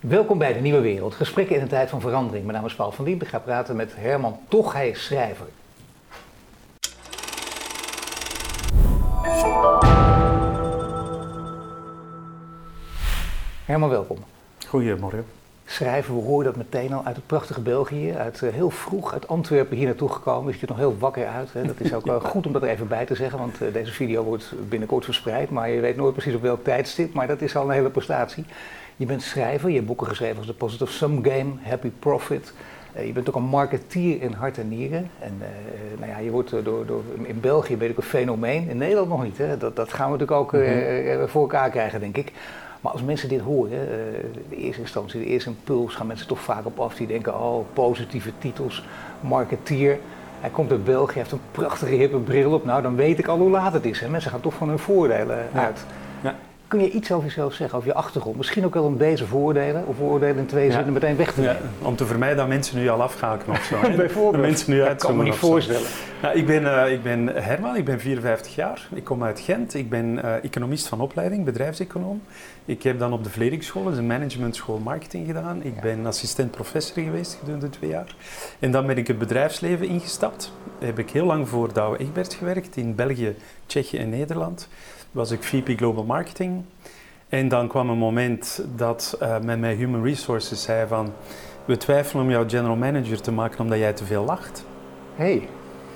Welkom bij de Nieuwe Wereld. Gesprekken in een tijd van verandering. Mijn naam is Paul van Dien. Ik ga praten met Herman Tochij, schrijver. Herman, welkom. Goedemorgen. Schrijver, we horen dat meteen al uit het prachtige België. Uit, uh, heel vroeg uit Antwerpen hier naartoe gekomen. Je ziet er nog heel wakker uit. Hè. Dat is ook wel goed om dat er even bij te zeggen, want uh, deze video wordt binnenkort verspreid. Maar je weet nooit precies op welk tijdstip, maar dat is al een hele prestatie. Je bent schrijver, je hebt boeken geschreven als The Positive Sum Game, Happy Profit. Uh, je bent ook een marketeer in hart en nieren. En uh, nou ja, je wordt door, door, in België ben ik een fenomeen, in Nederland nog niet. Hè? Dat, dat gaan we natuurlijk ook mm -hmm. voor elkaar krijgen, denk ik. Maar als mensen dit horen, de eerste instantie, de eerste impuls, gaan mensen toch vaak op af. Die denken, oh, positieve titels, marketeer. Hij komt uit België, heeft een prachtige hippe bril op. Nou, dan weet ik al hoe laat het is. Hè? Mensen gaan toch van hun voordelen uit. Ja. Kun je iets over jezelf zeggen, over je achtergrond? Misschien ook wel om deze voordelen, of voordelen in twee zinnen meteen weg te nemen. Ja, om te vermijden dat mensen nu al afhaken of zo. Bijvoorbeeld. Dat mensen nu dat kan me niet voorstellen. Nou, ik, ben, uh, ik ben Herman, ik ben 54 jaar. Ik kom uit Gent. Ik ben uh, economist van opleiding, bedrijfseconoom. Ik heb dan op de Vledingsschool, dus een managementschool marketing gedaan. Ik ja. ben assistent professor geweest gedurende twee jaar. En dan ben ik het bedrijfsleven ingestapt. Heb ik heel lang voor Douwe Egberts gewerkt in België, Tsjechië en Nederland was ik VP Global Marketing. En dan kwam een moment dat uh, met mijn Human Resources zei van... We twijfelen om jou general manager te maken omdat jij te veel lacht. hey,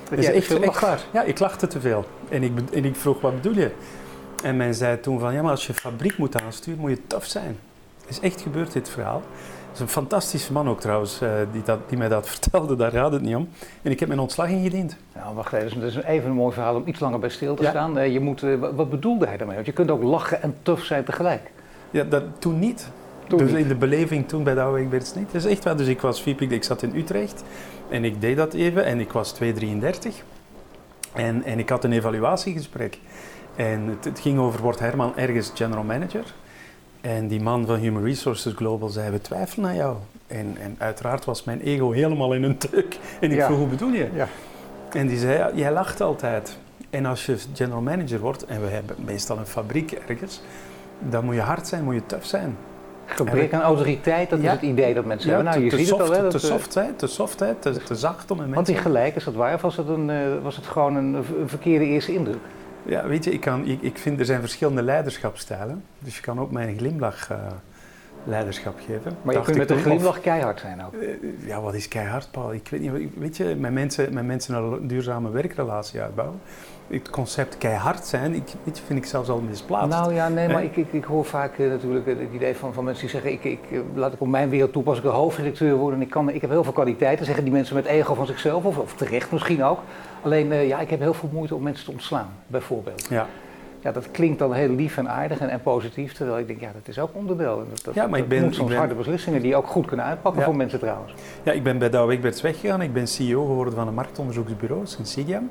dat is echt, echt waar. Ja, ik lachte te veel. En ik, en ik vroeg, wat bedoel je? En men zei toen van, ja maar als je fabriek moet aansturen, moet je tough zijn. Het is echt gebeurd dit verhaal. Dat is een fantastische man ook trouwens, uh, die, dat, die mij dat vertelde, daar gaat het niet om. En ik heb mijn ontslag ingediend. Nou, wacht even, dat is even een mooi verhaal om iets langer bij stil te ja. staan. Uh, je moet, uh, wat bedoelde hij daarmee? Want je kunt ook lachen en tough zijn tegelijk. Ja, dat toen niet. Toen dus niet. in de beleving toen bij Douwe Egberts niet. Dat is echt waar. Dus ik was VP, ik zat in Utrecht en ik deed dat even en ik was 2,33. En, en ik had een evaluatiegesprek. En het, het ging over, wordt Herman ergens general manager? En die man van Human Resources Global zei, we twijfelen aan jou. En, en uiteraard was mijn ego helemaal in een druk. En ik ja. vroeg, hoe bedoel je? Ja. En die zei, jij lacht altijd. En als je general manager wordt, en we hebben meestal een fabriek ergens, dan moet je hard zijn, moet je tough zijn. Gebrek aan autoriteit, dat ja. is het idee dat mensen ja, hebben. Nou, je te, ziet soft, het al, hè? Te softheid, te softheid, te, te zacht om een Want die gelijk, is dat waar? Of was het, een, uh, was het gewoon een verkeerde eerste indruk? Ja, weet je, ik, kan, ik, ik vind er zijn verschillende leiderschapstijlen. Dus je kan ook mijn glimlach uh, leiderschap geven. Maar je kunt met een glimlach keihard zijn ook. Uh, ja, wat is keihard, Paul? Ik weet niet, weet je, met mensen, met mensen een duurzame werkrelatie uitbouwen. Het concept keihard zijn, ik, weet je, vind ik zelfs al misplaatst. Nou ja, nee, maar ik, ik, ik hoor vaak uh, natuurlijk het idee van, van mensen die zeggen: ik, ik, laat ik op mijn wereld toepassen, ik wil hoofdredacteur worden en ik, kan, ik heb heel veel kwaliteiten, zeggen die mensen met ego van zichzelf, of, of terecht misschien ook. Alleen, uh, ja, ik heb heel veel moeite om mensen te ontslaan, bijvoorbeeld. Ja. Ja, dat klinkt dan heel lief en aardig en, en positief, terwijl ik denk, ja, dat is ook onderdeel. Dat, dat, ja, maar ik ben, soms ben, harde beslissingen die ook goed kunnen uitpakken ja. voor mensen trouwens. Ja, ik ben bij Douwe Egberts weggegaan. Ik ben CEO geworden van een marktonderzoeksbureau, Synsidiam.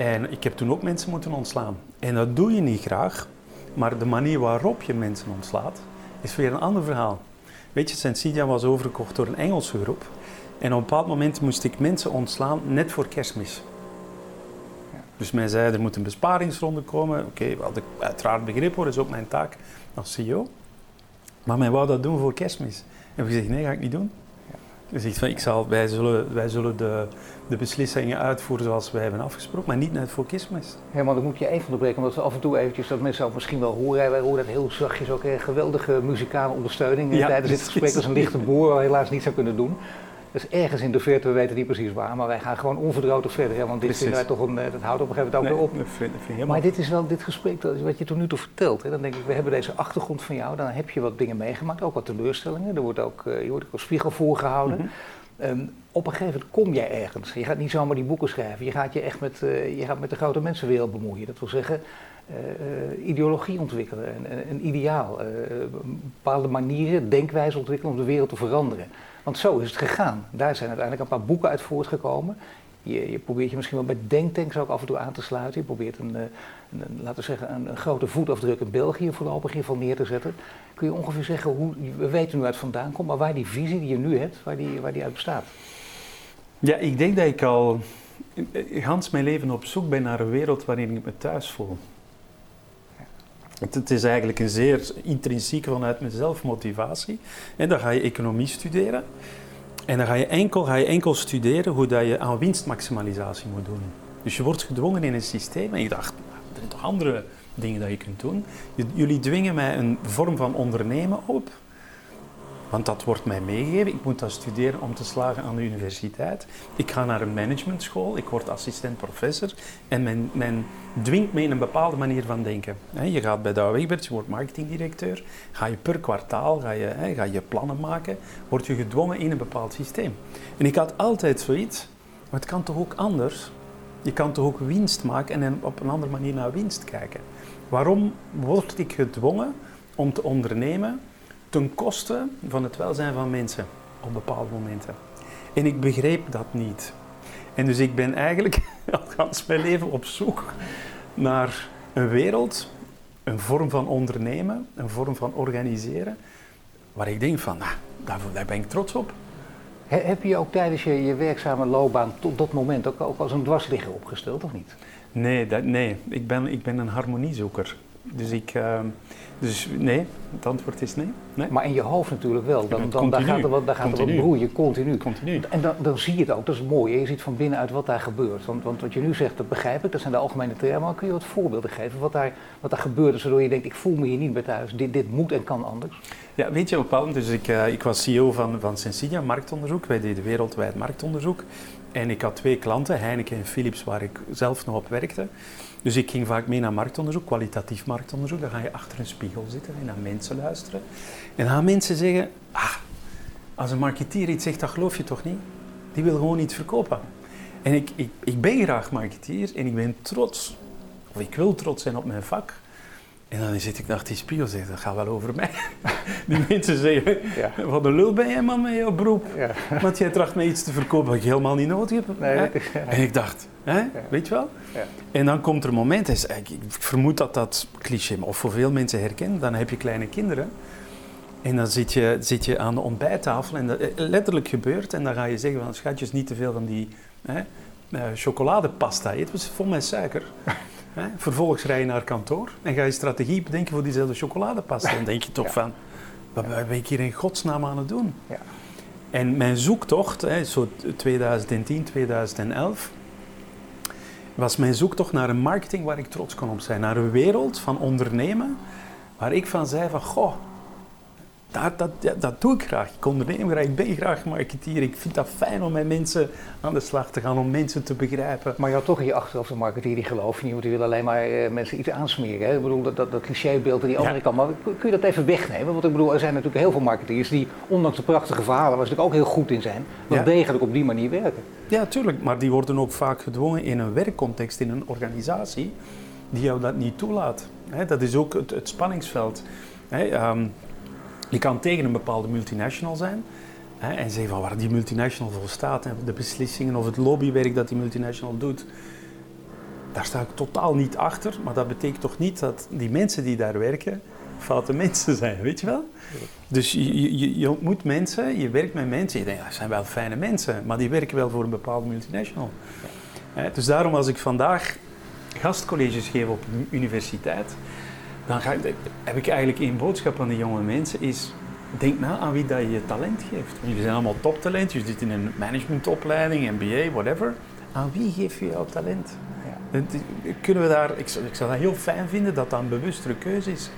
En ik heb toen ook mensen moeten ontslaan. En dat doe je niet graag, maar de manier waarop je mensen ontslaat, is weer een ander verhaal. Weet je, Synsidiam was overgekocht door een Engelse groep. En op een bepaald moment moest ik mensen ontslaan net voor kerstmis. Dus men zei, er moet een besparingsronde komen. Oké, okay, uiteraard begrip hoor, is ook mijn taak als CEO. Maar men wou dat doen voor kerstmis. En we gezegd, nee, ga ik niet doen. Ja. Dus ik, ik zal, wij zullen, wij zullen de, de beslissingen uitvoeren zoals wij hebben afgesproken, maar niet net voor kerstmis. Helemaal, dan moet je even onderbreken, omdat we af en toe eventjes, dat mensen ook misschien wel horen, wij horen dat heel zachtjes ook, een geweldige muzikale ondersteuning ja, tijdens dit gesprek. Is een lichte boer helaas niet zou kunnen doen. Dus ergens in de verte, we weten niet precies waar, maar wij gaan gewoon onverdroten verder. Hè, want dit vinden wij toch een, dat houdt op een gegeven moment ook nee, weer op. Vind, vind maar dit is wel dit gesprek, dat is wat je tot nu toe vertelt. Hè. Dan denk ik, we hebben deze achtergrond van jou, dan heb je wat dingen meegemaakt, ook wat teleurstellingen. Er wordt ook, uh, je wordt ook als spiegel voorgehouden. Mm -hmm. um, op een gegeven moment kom jij ergens. Je gaat niet zomaar die boeken schrijven. Je gaat je echt met, uh, je gaat met de grote mensenwereld bemoeien. Dat wil zeggen, uh, ideologie ontwikkelen, een, een ideaal. bepaalde manieren, denkwijze ontwikkelen om de wereld te veranderen. Want zo is het gegaan. Daar zijn uiteindelijk een paar boeken uit voortgekomen. Je, je probeert je misschien wel met denktanks ook af en toe aan te sluiten. Je probeert een, een laten we zeggen, een, grote voetafdruk in België voorlopig geval neer te zetten. Kun je ongeveer zeggen hoe, we weten nu uit vandaan komt, maar waar die visie die je nu hebt, waar die, waar die uit bestaat? Ja, ik denk dat ik al gans mijn leven op zoek ben naar een wereld waarin ik me thuis voel. Het, is eigenlijk een zeer intrinsieke vanuit mezelf motivatie. En dan ga je economie studeren. En dan ga je enkel, ga je enkel studeren hoe dat je aan winstmaximalisatie moet doen. Dus je wordt gedwongen in een systeem en je dacht, nou, er zijn toch andere dingen dat je kunt doen. Jullie dwingen mij een vorm van ondernemen op want dat wordt mij meegegeven. Ik moet dat studeren om te slagen aan de universiteit. Ik ga naar een managementschool, ik word assistent professor. En men, men dwingt me in een bepaalde manier van denken. Je gaat bij Douwe Egberts, je wordt marketingdirecteur. Ga je per kwartaal ga je, ga je plannen maken. Word je gedwongen in een bepaald systeem. En ik had altijd zoiets, maar het kan toch ook anders? Je kan toch ook winst maken en op een andere manier naar winst kijken. Waarom word ik gedwongen om te ondernemen ten koste van het welzijn van mensen op bepaalde momenten. En ik begreep dat niet. En dus ik ben eigenlijk al gans mijn leven op zoek naar een wereld, een vorm van ondernemen, een vorm van organiseren, waar ik denk van, nou, daar, daar ben ik trots op. Heb je ook tijdens je, je werkzame loopbaan tot dat moment ook, ook als een dwarsligger opgesteld, of niet? Nee, dat, nee. Ik, ben, ik ben een harmoniezoeker. Dus ik, uh, dus nee, het antwoord is nee. nee. Maar in je hoofd natuurlijk wel. Dan, dan, daar gaat er wat, daar gaat er wat broeien, continu. continu. En dan, dan zie je het ook, dat is mooi. Je ziet van binnenuit wat daar gebeurt. Want, want wat je nu zegt, dat begrijp ik, dat zijn de algemene termen. Maar kun je wat voorbeelden geven wat daar, wat daar gebeurt, zodat je denkt, ik voel me hier niet bij thuis. Dit, dit moet en kan anders. Weet je, bepaald. Dus ik, ik was CEO van, van Sensidia, marktonderzoek. Wij deden wereldwijd marktonderzoek. En ik had twee klanten, Heineken en Philips, waar ik zelf nog op werkte. Dus ik ging vaak mee naar marktonderzoek, kwalitatief marktonderzoek. Dan ga je achter een spiegel zitten en naar mensen luisteren. En dan gaan mensen zeggen, ah, als een marketeer iets zegt, dat geloof je toch niet? Die wil gewoon iets verkopen. En ik, ik, ik ben graag marketeer en ik ben trots, of ik wil trots zijn op mijn vak. En dan zit ik achter die spiegel en zeg, dat gaat wel over mij. Die mensen zeggen, ja. wat een lul ben jij man met jouw beroep. Ja. Want jij tracht mij iets te verkopen wat ik helemaal niet nodig heb. Nee, en ik dacht, hè? weet je wel? En dan komt er een moment, ik vermoed dat dat cliché of voor veel mensen herkent, dan heb je kleine kinderen. En dan zit je, zit je aan de ontbijttafel en dat eh, letterlijk gebeurt. En dan ga je zeggen van schatjes, niet te veel van die hè, uh, chocoladepasta. Het is vol met suiker. Hè? Vervolgens rij je naar kantoor en ga je strategie bedenken voor diezelfde chocoladepasta. Dan denk je toch van, wat ben ik hier in godsnaam aan het doen? Ja. En mijn zoektocht, hè, zo 2010, 2011, was mijn zoektocht naar een marketing waar ik trots kon op zijn. Naar een wereld van ondernemen waar ik van zei van, goh, dat, dat, dat doe ik graag. Ik onderneem graag, ik ben graag marketeer. Ik vind dat fijn om met mensen aan de slag te gaan, om mensen te begrijpen. Maar je had toch in je achterhoofd een marketeer die geloof je niet, want die wil alleen maar eh, mensen iets aansmeren. Hè? Ik bedoel, dat, dat, dat clichébeeld aan die andere kant. Maar kun je dat even wegnemen? Want ik bedoel, er zijn natuurlijk heel veel marketeers die, ondanks de prachtige verhalen, waar ze natuurlijk ook heel goed in zijn, wel degelijk op die manier werken. Ja, tuurlijk. Maar die worden ook vaak gedwongen in een werkcontext, in een organisatie, die jou dat niet toelaat. dat is ook het, het spanningsveld. Ehm, je kan tegen een bepaalde multinational zijn hè, en zeggen van waar die multinational voor staat en de beslissingen of het lobbywerk dat die multinational doet. Daar sta ik totaal niet achter, maar dat betekent toch niet dat die mensen die daar werken foute mensen zijn, weet je wel? Dus je, je, je ontmoet mensen, je werkt met mensen, je denkt, dat zijn wel fijne mensen, maar die werken wel voor een bepaalde multinational. Dus daarom als ik vandaag gastcolleges geef op een universiteit, dan ga heb ik eigenlijk één boodschap aan die jonge mensen, is denk na aan wie dat je je talent geeft. Jullie zijn allemaal toptalent, je zit in een managementopleiding, MBA, whatever. Aan wie geef je jouw talent? Ja. Kunnen we daar, ik, zou, ik zou dat heel fijn vinden dat dat een bewustere keuze is.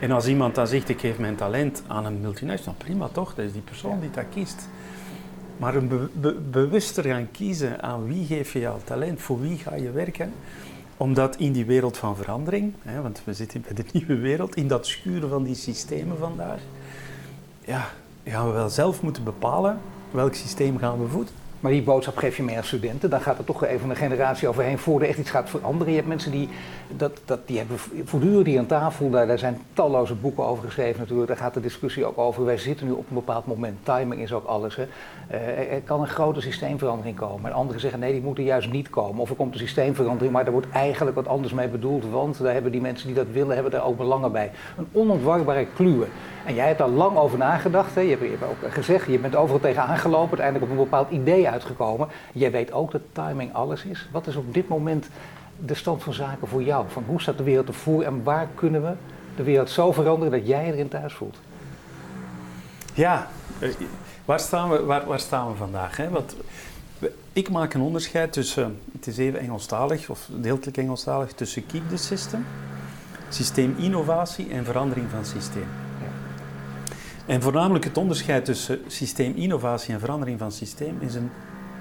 En als iemand dan zegt, ik geef mijn talent aan een multinational, prima toch, dat is die persoon die dat kiest. Maar een bewuster gaan kiezen aan wie geef je jouw talent, voor wie ga je werken, omdat in die wereld van verandering, hè, want we zitten bij de nieuwe wereld, in dat schuren van die systemen vandaag, ja, gaan we wel zelf moeten bepalen welk systeem gaan we voeden. Maar die boodschap geef je mee aan studenten. Dan gaat er toch even een generatie overheen voor er echt iets gaat veranderen. Je hebt mensen die, dat, dat, die hebben voortdurend hier aan tafel. Daar, daar zijn talloze boeken over geschreven natuurlijk. Daar gaat de discussie ook over. Wij zitten nu op een bepaald moment. Timing is ook alles. Hè. Uh, er kan een grote systeemverandering komen. En anderen zeggen nee, die moeten juist niet komen. Of er komt een systeemverandering, maar daar wordt eigenlijk wat anders mee bedoeld. Want daar hebben die mensen die dat willen, hebben daar ook belangen bij. Een onontwarbare kluwe. En jij hebt daar lang over nagedacht. Hè. Je, hebt, ook gezegd, je bent overal tegen aangelopen. Uiteindelijk op een bepaald idee uitgekomen. Jij weet ook dat timing alles is. Wat is op dit moment de stand van zaken voor jou? Van hoe staat de wereld ervoor en waar kunnen we de wereld zo veranderen dat jij erin thuis voelt? Ja, eh, waar staan we, waar, waar staan we vandaag? Hè? Want ik maak een onderscheid tussen, het is even Engelstalig of deeltelijk Engelstalig, tussen keep the system, systeeminnovatie en verandering van systeem. En voornamelijk het onderscheid tussen systeeminnovatie en verandering van systeem is een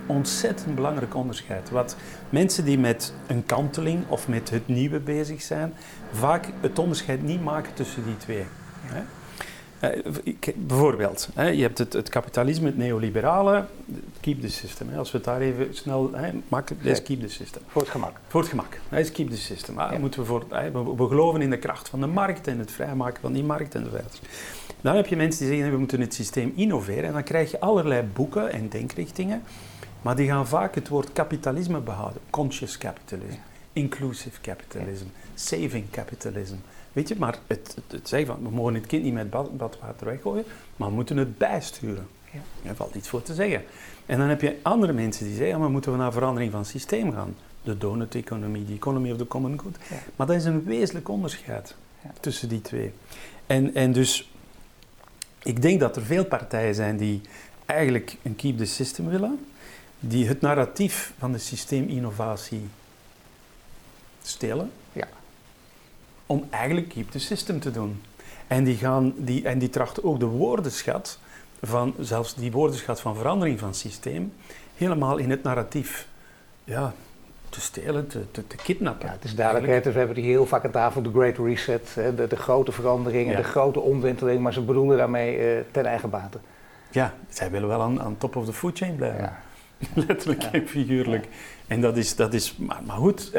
ontzettend belangrijk onderscheid. Wat mensen die met een kanteling of met het nieuwe bezig zijn, vaak het onderscheid niet maken tussen die twee. Uh, bijvoorbeeld, je hebt het, het, kapitalisme, het neoliberale, keep the system. Als we het daar even snel maken, let's keep the system. Voor het gemak. Voor het gemak, let's keep the system. Ja. Moeten we, voor, we, geloven in de kracht van de markt en het vrijmaken van die markt en de. Dan heb je mensen die zeggen, we moeten het systeem innoveren en dan krijg je allerlei boeken en denkrichtingen, maar die gaan vaak het woord kapitalisme behouden. Conscious capitalism, inclusive capitalism, saving capitalism. Weet je, maar het, het, het zeggen van, we mogen het kind niet met bad, badwater weggooien, maar we moeten het bijsturen. Ja. Daar valt iets voor te zeggen. En dan heb je andere mensen die zeggen, maar moeten we naar verandering van systeem gaan? De donut-economie, de economy of the common good. Ja. Maar dat is een wezenlijk onderscheid ja. tussen die twee. En, en dus, ik denk dat er veel partijen zijn die eigenlijk een keep the system willen, die het narratief van de systeeminnovatie stelen om eigenlijk keep the system te doen. En die, gaan, die, en die trachten ook de woordenschat van, zelfs die woordenschat van verandering van systeem, helemaal in het narratief ja, te stelen, te, te, te kidnappen. Ja, het is duidelijk, we hebben die heel vaak aan tafel de Great Reset, de, de grote veranderingen, de grote omwenteling, maar ze bedoelen daarmee uh, ten eigen bate. Ja, zij willen wel aan, aan top of the food chain blijven. Ja. Letterlijk en figuurlijk. En dat is, dat is maar, maar goed,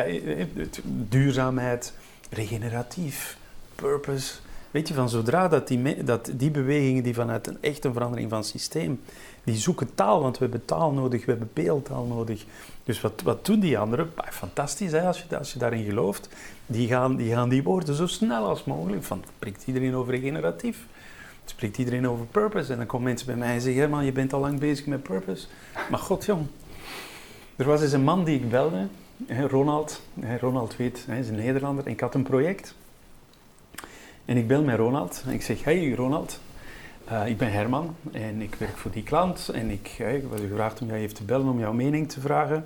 duurzaamheid, regeneratief, purpose. Weet je, van zodra dat die, dat die bewegingen die vanuit een echte verandering van systeem, die zoeken taal, want we hebben taal nodig, we hebben beeldtaal nodig. Dus wat, wat doen die anderen? Fantastisch hè, als, je, als je daarin gelooft. Die gaan, die gaan die woorden zo snel als mogelijk. Van, spreekt iedereen over regeneratief? Spreekt iedereen over purpose? En dan komen mensen bij mij en zeggen, man, je bent al lang bezig met purpose. Maar god jong, er was eens een man die ik belde Ronald, Ronald weet, hij is een Nederlander. En ik had een project. En ik bel met Ronald. En ik zeg, hey Ronald, uh, ik ben Herman en ik werk voor die klant. En ik, uh, ik was gevraagd om jou even te bellen om jouw mening te vragen.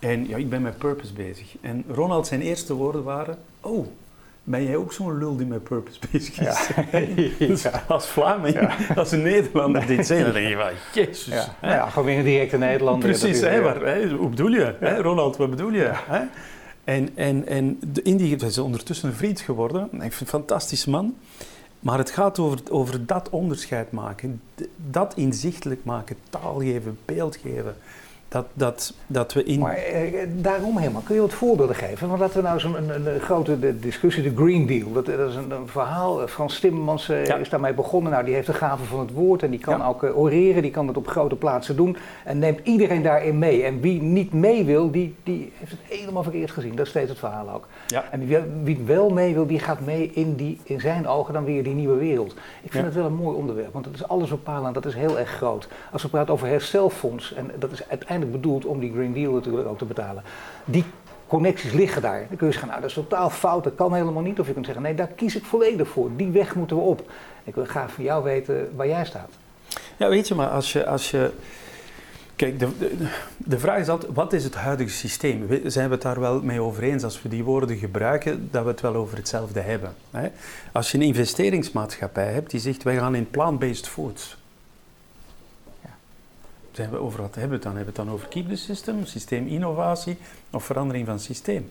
En ja, ik ben met purpose bezig. En Ronald, zijn eerste woorden waren, oh, ben jij ook zo'n lul die met purpose bezig is? Ja. dus als Vlaming, als een Nederlander dit zegt, dan denk je van, jezus. Ja, ja gewoon weer een directe Nederlander. Precies, hè, maar, hè, hoe bedoel je? Hè, Ronald, wat bedoel je? Hè? En, en, en de is ondertussen een vriend geworden. Ik vind een fantastische man. Maar het gaat over, over dat onderscheid maken, dat inzichtelijk maken, taal geven, beeld geven. Dat, dat, dat we in... Maar eh, daarom helemaal, kun je wat voorbeelden geven? Want laten we nou zo'n een, een, grote discussie, de Green Deal. Dat, dat is een, een, verhaal, eh, Frans Timmermans is daarmee begonnen. Nou, die heeft de gave van het woord en die kan ook oreren, die kan het op grote plaatsen doen. En neemt iedereen daarin mee. En wie niet mee wil, die, die heeft het helemaal verkeerd gezien. Dat is steeds het verhaal ook. Ja. En wie, wie wel mee wil, die gaat mee in, die, in zijn ogen dan weer die nieuwe wereld. Ik vind het wel een mooi onderwerp, want dat is alles bepalend, dat is heel erg groot. Als we praten over herstelfonds, en dat is uiteindelijk bedoeld om die Green Deal natuurlijk ook te betalen. Die connecties liggen daar. Dan kun je zeggen, nou dat is totaal fout, dat kan helemaal niet. Of je kunt zeggen, nee, daar kies ik volledig voor. Die weg moeten we op. Ik wil graag van jou weten waar jij staat. Ja, weet je, maar als je... Als je Kijk, de, de, de, vraag is altijd, wat is het huidige systeem? Zijn we het daar wel mee over eens als we die woorden gebruiken, dat we het wel over hetzelfde hebben? Hè? Als je een investeringsmaatschappij hebt die zegt, wij gaan in plant-based foods zijn we over wat hebben we het dan? Hebben we het dan over keep the system, systeeminnovatie of verandering van systeem?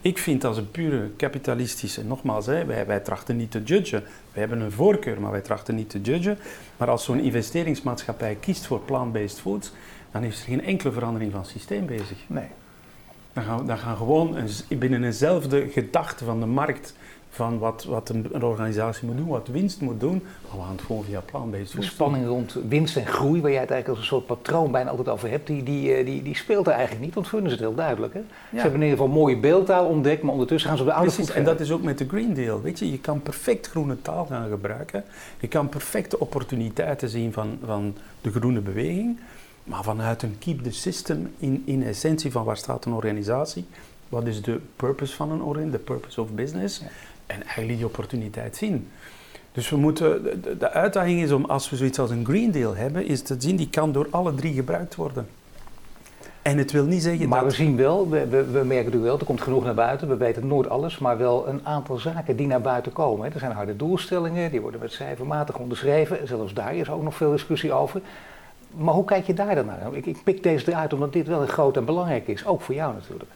Ik vind als een pure kapitalistische, nogmaals, hè, wij, wij trachten niet te judgen. Wij hebben een voorkeur, maar wij trachten niet te judgen. Maar als zo'n investeringsmaatschappij kiest voor plant-based foods, dan is er geen enkele verandering van systeem bezig. Nee. Dan gaan, dan gaan gewoon een, binnen eenzelfde gedachte van de markt van wat, wat een, een, organisatie moet doen, wat winst moet doen. Maar we gaan het gewoon via plan-based De spanning rond winst en groei, waar jij het eigenlijk als een soort patroon bijna altijd over hebt, die, die, eh, die, die speelt er eigenlijk niet, want voor is het heel duidelijk. Hè? Ze hebben in ieder geval mooie beeldtaal ontdekt, maar ondertussen gaan ze op de oude Precies, En dat is ook met de Green Deal. Weet je, je kan perfect groene taal gaan gebruiken. Je kan perfecte opportuniteiten zien van, van de groene beweging. Maar vanuit een keep the system, in, in essentie van waar staat een organisatie, wat is de purpose van een organisatie, de purpose of business, en eigenlijk die opportuniteit zien. Dus we moeten, de, de, uitdaging is om, als we zoiets als een Green Deal hebben, is te zien, die kan door alle drie gebruikt worden. En het wil niet zeggen maar dat... we zien wel, we, we, we merken nu wel, er komt genoeg naar buiten, we weten nooit alles, maar wel een aantal zaken die naar buiten komen. Hè. Er zijn harde doelstellingen, die worden met cijfermatig onderschreven, zelfs daar is ook nog veel discussie over. Maar hoe kijk je daar dan naar? Ik, ik pik deze eruit omdat dit wel groot en belangrijk is, ook voor jou natuurlijk.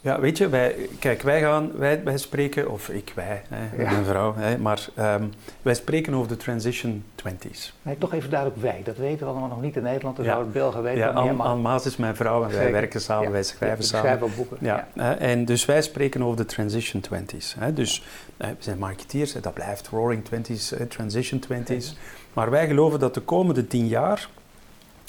Ja, weet je, wij, kijk, wij gaan, wij, wij spreken, of ik, wij, hè, ja. mijn vrouw, hè, maar um, wij spreken over de transition 20s. Nee, toch even duidelijk wij, dat weten we allemaal nog niet in Nederland, dus ja. Belgen weten. Ja, Anne An Maas is mijn vrouw en wij Zeker. werken samen, ja. wij schrijven ja, samen. schrijven boeken. Ja, ja. en dus wij spreken over de transition 20s. Hè, dus we zijn marketeers, dat blijft roaring 20s, transition 20s. Maar wij geloven dat de komende tien jaar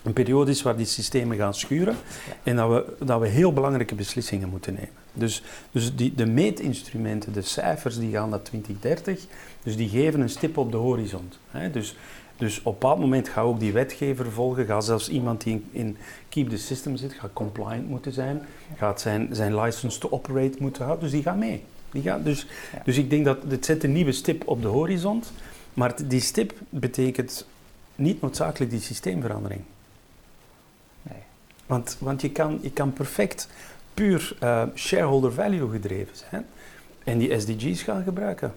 een periode is waar die systemen gaan schuren en dat we, dat we heel belangrijke beslissingen moeten nemen. Dus, dus die, de meetinstrumenten, de cijfers, die gaan naar 2030, dus die geven een stip op de horizon. Hè. Dus, dus op een bepaald moment gaat ook die wetgever volgen, gaat zelfs iemand die in, in Keep the System zit, gaat compliant moeten zijn, gaat zijn, zijn license to operate moeten houden, dus die gaan mee. Die gaan, dus, ja. dus ik denk dat het zet een nieuwe stip op de horizon, maar die stip betekent niet noodzakelijk die systeemverandering. Want, want je, kan, kan perfect puur uh, shareholder value gedreven zijn en die SDG's gaan gebruiken.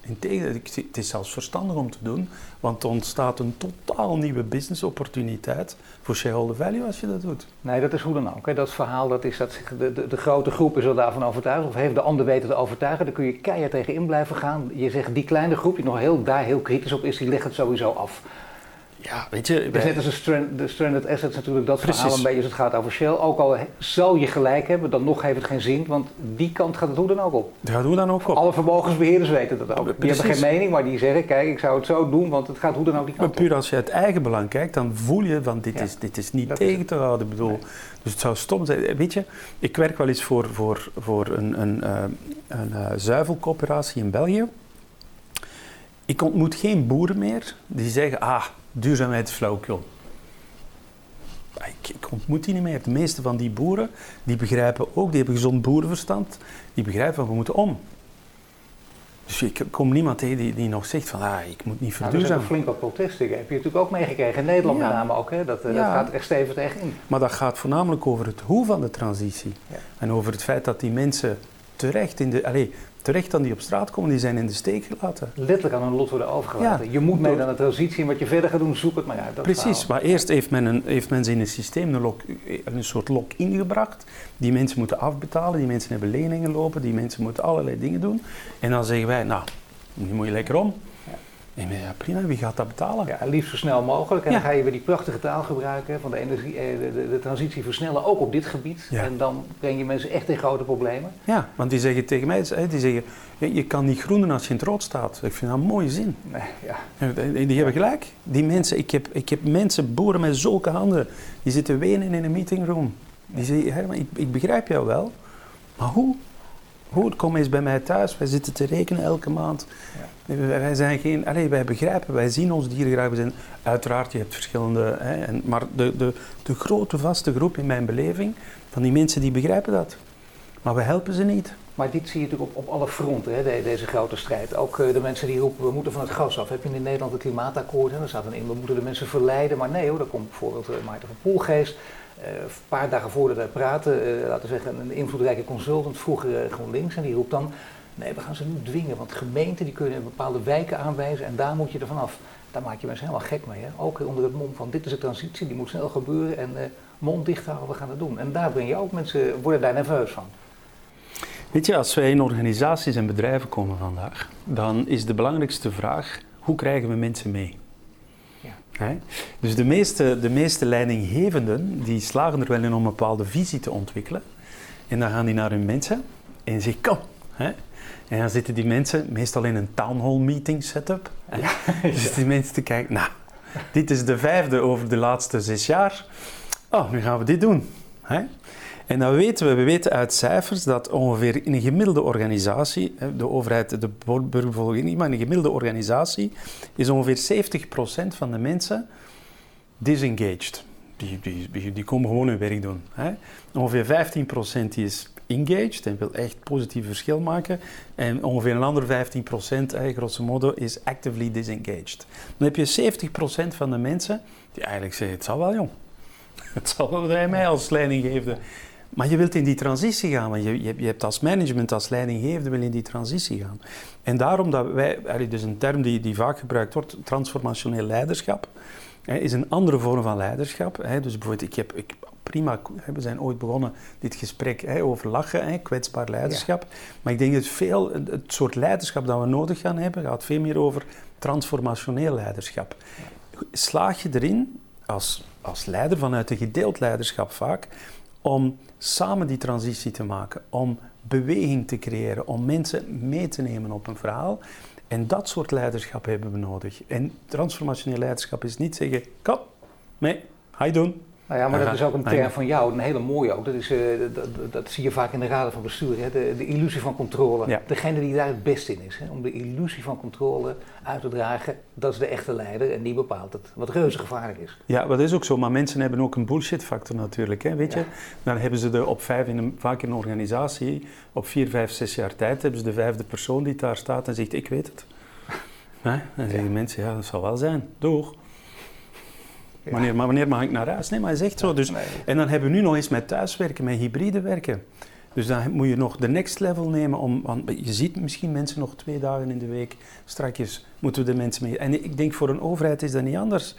Integendeel, het is zelfs verstandig om te doen, want er ontstaat een totaal nieuwe business-opportuniteit voor shareholder value als je dat doet. Nee, dat is hoe dan ook. Dat verhaal, dat is dat de, de, de grote groep is er daarvan overtuigd, of heeft de ander weten te overtuigen, daar kun je keihard tegen in blijven gaan. Je zegt, die kleine groep die nog heel, daar heel kritisch op is, die legt het sowieso af. Ja, weet je... Het is net als de, strand, de stranded assets natuurlijk, dat Precies. verhaal een beetje als het gaat over Shell. Ook al zou je gelijk hebben, dan nog heeft het geen zin, want die kant gaat het hoe dan ook op. Gaat hoe dan ook op. Alle vermogensbeheerders weten dat ook. Die hebben geen mening, maar die zeggen, kijk, ik zou het zo doen, want het gaat hoe dan ook die kant maar puur als je het eigen belang kijkt, dan voel je van dit, ja. is, dit is niet dat tegen is te houden. Ik bedoel, nee. Dus het zou stom zijn. Weet je, ik werk wel eens voor, voor, voor een, een, uh, een uh, zuivelcoöperatie in België. Ik ontmoet geen boeren meer die zeggen, ah, duurzaamheid is flauwekul. Ik, ik, ontmoet die niet meer. De meeste van die boeren, die begrijpen ook, die hebben gezond boerenverstand, die begrijpen van we moeten om. Dus ik kom niemand tegen die, die nog zegt van ah, ik moet niet verduurzamen. Nou, er zijn flink wat protesten. Heb je natuurlijk ook meegekregen. In Nederland ja. met name ook. Hè? Dat, ja. dat gaat echt stevig tegenin. Maar dat gaat voornamelijk over het hoe van de transitie. Ja. En over het feit dat die mensen terecht in de... Allez, terecht dan die op straat komen, die zijn in de steek gelaten. Letterlijk aan hun lot worden overgelaten. Ja, je moet mee naar de transitie en wat je verder gaat doen, zoek het maar uit. Dat Precies, verhaal. maar eerst heeft men, een, heeft men ze in een systeem een, een soort lock-in gebracht. Die mensen moeten afbetalen, die mensen hebben leningen lopen, die mensen moeten allerlei dingen doen. En dan zeggen wij, nou, nu moet je lekker om. Nee, maar ja, prima, wie gaat dat betalen? Ja, liefst zo snel mogelijk. En ja. dan ga je weer die prachtige taal gebruiken van de, energie, de, de, de transitie versnellen, ook op dit gebied. Ja. En dan breng je mensen echt in grote problemen. Ja, want die zeggen tegen mij, die zeggen, je, je kan niet groenen als je in het rood staat. Ik vind dat een mooie zin. Nee, ja. En die hebben gelijk. Die mensen, ik heb, ik heb mensen, boeren met zulke handen, die zitten wenen in een meetingroom. Die zeggen, ik, ik begrijp jou wel, maar hoe? Hoe, kom eens bij mij thuis, wij zitten te rekenen elke maand. Ja. Wij, zijn geen, allez, wij begrijpen, wij zien ons dieren graag. We zijn, uiteraard, je hebt verschillende, hè, en, maar de, de, de grote vaste groep in mijn beleving, van die mensen die begrijpen dat. Maar we helpen ze niet. Maar dit zie je natuurlijk op, op alle fronten, hè, deze grote strijd. Ook uh, de mensen die roepen, we moeten van het gas af. Heb je in Nederland het klimaatakkoord, hè, daar staat dan in, we moeten de mensen verleiden. Maar nee hoor, daar komt bijvoorbeeld uh, Maarten van Poelgeest. Uh, een paar dagen voordat wij praten, uh, laten we zeggen, een invloedrijke consultant, vroeger uh, GroenLinks, en die roept dan, nee, we gaan ze nu dwingen, want gemeenten die kunnen bepaalde wijken aanwijzen en daar moet je er vanaf. Daar maak je mensen helemaal gek mee. Ook onder het mom van, dit is de transitie, die moet snel gebeuren en mond dicht houden, we gaan het doen. En daar breng je ook mensen, worden daar nerveus van. Weet je, als wij in organisaties en bedrijven komen vandaag, dan is de belangrijkste vraag, hoe krijgen we mensen mee? He? Dus de meeste, de meeste leidinggevenden die slagen er wel in om een bepaalde visie te ontwikkelen. En dan gaan die naar hun mensen en zeggen kom. He? En dan zitten die mensen meestal in een town hall meeting setup. Ja. Dus die mensen te kijken, nou, dit is de vijfde over de laatste zes jaar. Oh, nu gaan we dit doen. He? En dan weten we, we weten uit cijfers dat ongeveer in een gemiddelde organisatie, de overheid, de burgerbevolking niet, maar in een gemiddelde organisatie is ongeveer 70% van de mensen disengaged. Die, die, die, komen gewoon hun werk doen. Hè. Ongeveer 15% die is engaged en wil echt positief verschil maken. En ongeveer een andere 15%, eh, grosso modo, is actively disengaged. Dan heb je 70% van de mensen die eigenlijk zeggen, het zal wel jong. Het zal wel dat mij als leidinggevende. Maar je wilt in die transitie gaan, want je, je, je hebt als management, als leidinggevende, wil in die transitie gaan. En daarom dat wij, dus een term die, die vaak gebruikt wordt, transformationeel leiderschap, is een andere vorm van leiderschap. Dus bijvoorbeeld, ik heb, ik, prima, we zijn ooit begonnen dit gesprek over lachen, kwetsbaar leiderschap. Maar ik denk dat veel, het soort leiderschap dat we nodig gaan hebben, gaat veel meer over transformationeel leiderschap. Slaag je erin, als, als leider vanuit een gedeeld leiderschap vaak, om samen die transitie te maken, om beweging te creëren, om mensen mee te nemen op een verhaal. En dat soort leiderschap hebben we nodig. En transformationeel leiderschap is niet zeggen, kom, mee, ga je doen. Nou ja, maar dat is ook een term van jou, een hele mooie ook. Dat, is, uh, dat, dat, zie je vaak in de raden van bestuur, hè? De, de, illusie van controle. Degene die daar het beste in is, hè? om de illusie van controle uit te dragen, dat is de echte leider en die bepaalt het. Wat reuze gevaarlijk is. Ja, dat is ook zo, maar mensen hebben ook een bullshit factor natuurlijk. Hè? Weet je, dan hebben ze de op vijf, in een, vaak in een organisatie, op vier, vijf, zes jaar tijd, hebben ze de vijfde persoon die daar staat en zegt, ik weet het. Dan zeggen mensen, ja, dat zal wel zijn. Doeg. Wanneer, maar wanneer mag ik naar huis? Nee, maar hij zegt zo. Dus, En dan hebben we nu nog eens met thuiswerken, met hybride werken. Dus dan moet je nog de next level nemen. Om, want je ziet misschien mensen nog twee dagen in de week. Strakjes moeten we de mensen mee. En ik denk voor een overheid is dat niet anders.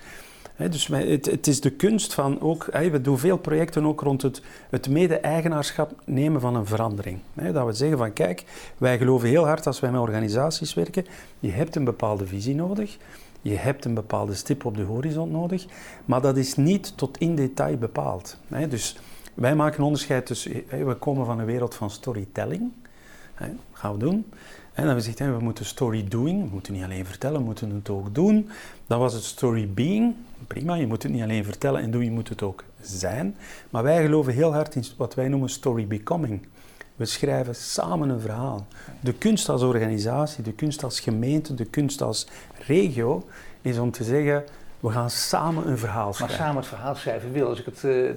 dus het, het, is de kunst van ook, we doen veel projecten ook rond het, het mede-eigenaarschap nemen van een verandering. dat we zeggen van kijk, wij geloven heel hard als wij met organisaties werken, je hebt een bepaalde visie nodig. Je hebt een bepaalde stip op de horizon nodig, maar dat is niet tot in detail bepaald. Dus wij maken een onderscheid tussen, we komen van een wereld van storytelling, dat gaan we doen. En dan zegt we moeten story doing, we moeten niet alleen vertellen, we moeten het ook doen. Dan was het story being, prima, je moet het niet alleen vertellen en doen, je moet het ook zijn. Maar wij geloven heel hard in wat wij noemen story becoming. We schrijven samen een verhaal. De kunst als organisatie, de kunst als gemeente, de kunst als regio is om te zeggen, we gaan samen een verhaal schrijven. Maar samen het verhaal schrijven wil, als ik het, uh,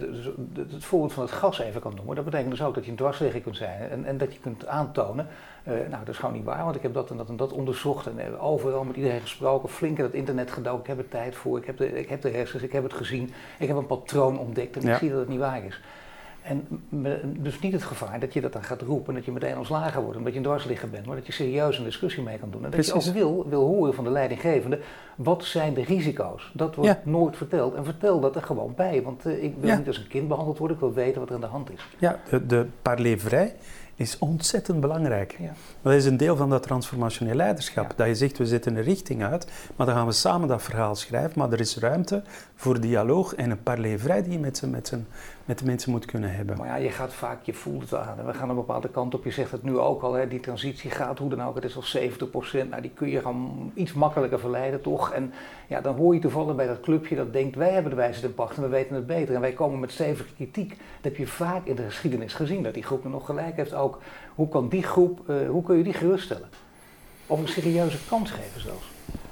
het voorbeeld van het gas even kan noemen, dat betekent dus ook dat je een dwarsligger kunt zijn en, en dat je kunt aantonen, uh, nou dat is gewoon niet waar, want ik heb dat en dat en dat onderzocht en uh, overal met iedereen gesproken, flink in het internet gedoken, ik heb er tijd voor, ik heb de, ik heb de hersens, ik heb het gezien, ik heb een patroon ontdekt en ik zie dat het niet waar is. En dus niet het gevaar dat je dat dan gaat roepen en dat je meteen ontslagen wordt omdat je een dwarsligger bent, maar dat je serieus een discussie mee kan doen. En dat je ook wil, wil horen van de leidinggevende, wat zijn de risico's? Dat wordt nooit verteld en vertel dat er gewoon bij, want uh, ik wil niet als een kind behandeld worden, ik wil weten wat er aan de hand is. Ja, de, de parlevrij is ontzettend belangrijk. Ja. Dat is een deel van dat transformationeel leiderschap. Dat je zegt, we zetten een richting uit, maar dan gaan we samen dat verhaal schrijven, maar er is ruimte voor dialoog en een parlez die je met, met, met de mensen moet kunnen hebben. Maar ja, je gaat vaak, je voelt het aan. We gaan een bepaalde kant op. Je zegt het nu ook al, hè, die transitie gaat hoe dan ook. Het is al 70 procent. Nou, die kun je gewoon iets makkelijker verleiden, toch? En ja, dan hoor je toevallig bij dat clubje dat denkt, wij hebben de wijze ten pacht en we weten het beter. En wij komen met stevige kritiek. Dat heb je vaak in de geschiedenis gezien, dat die groep nog gelijk heeft ook. Hoe kan die groep, uh, hoe kun je die geruststellen? Of een serieuze kans geven zelfs.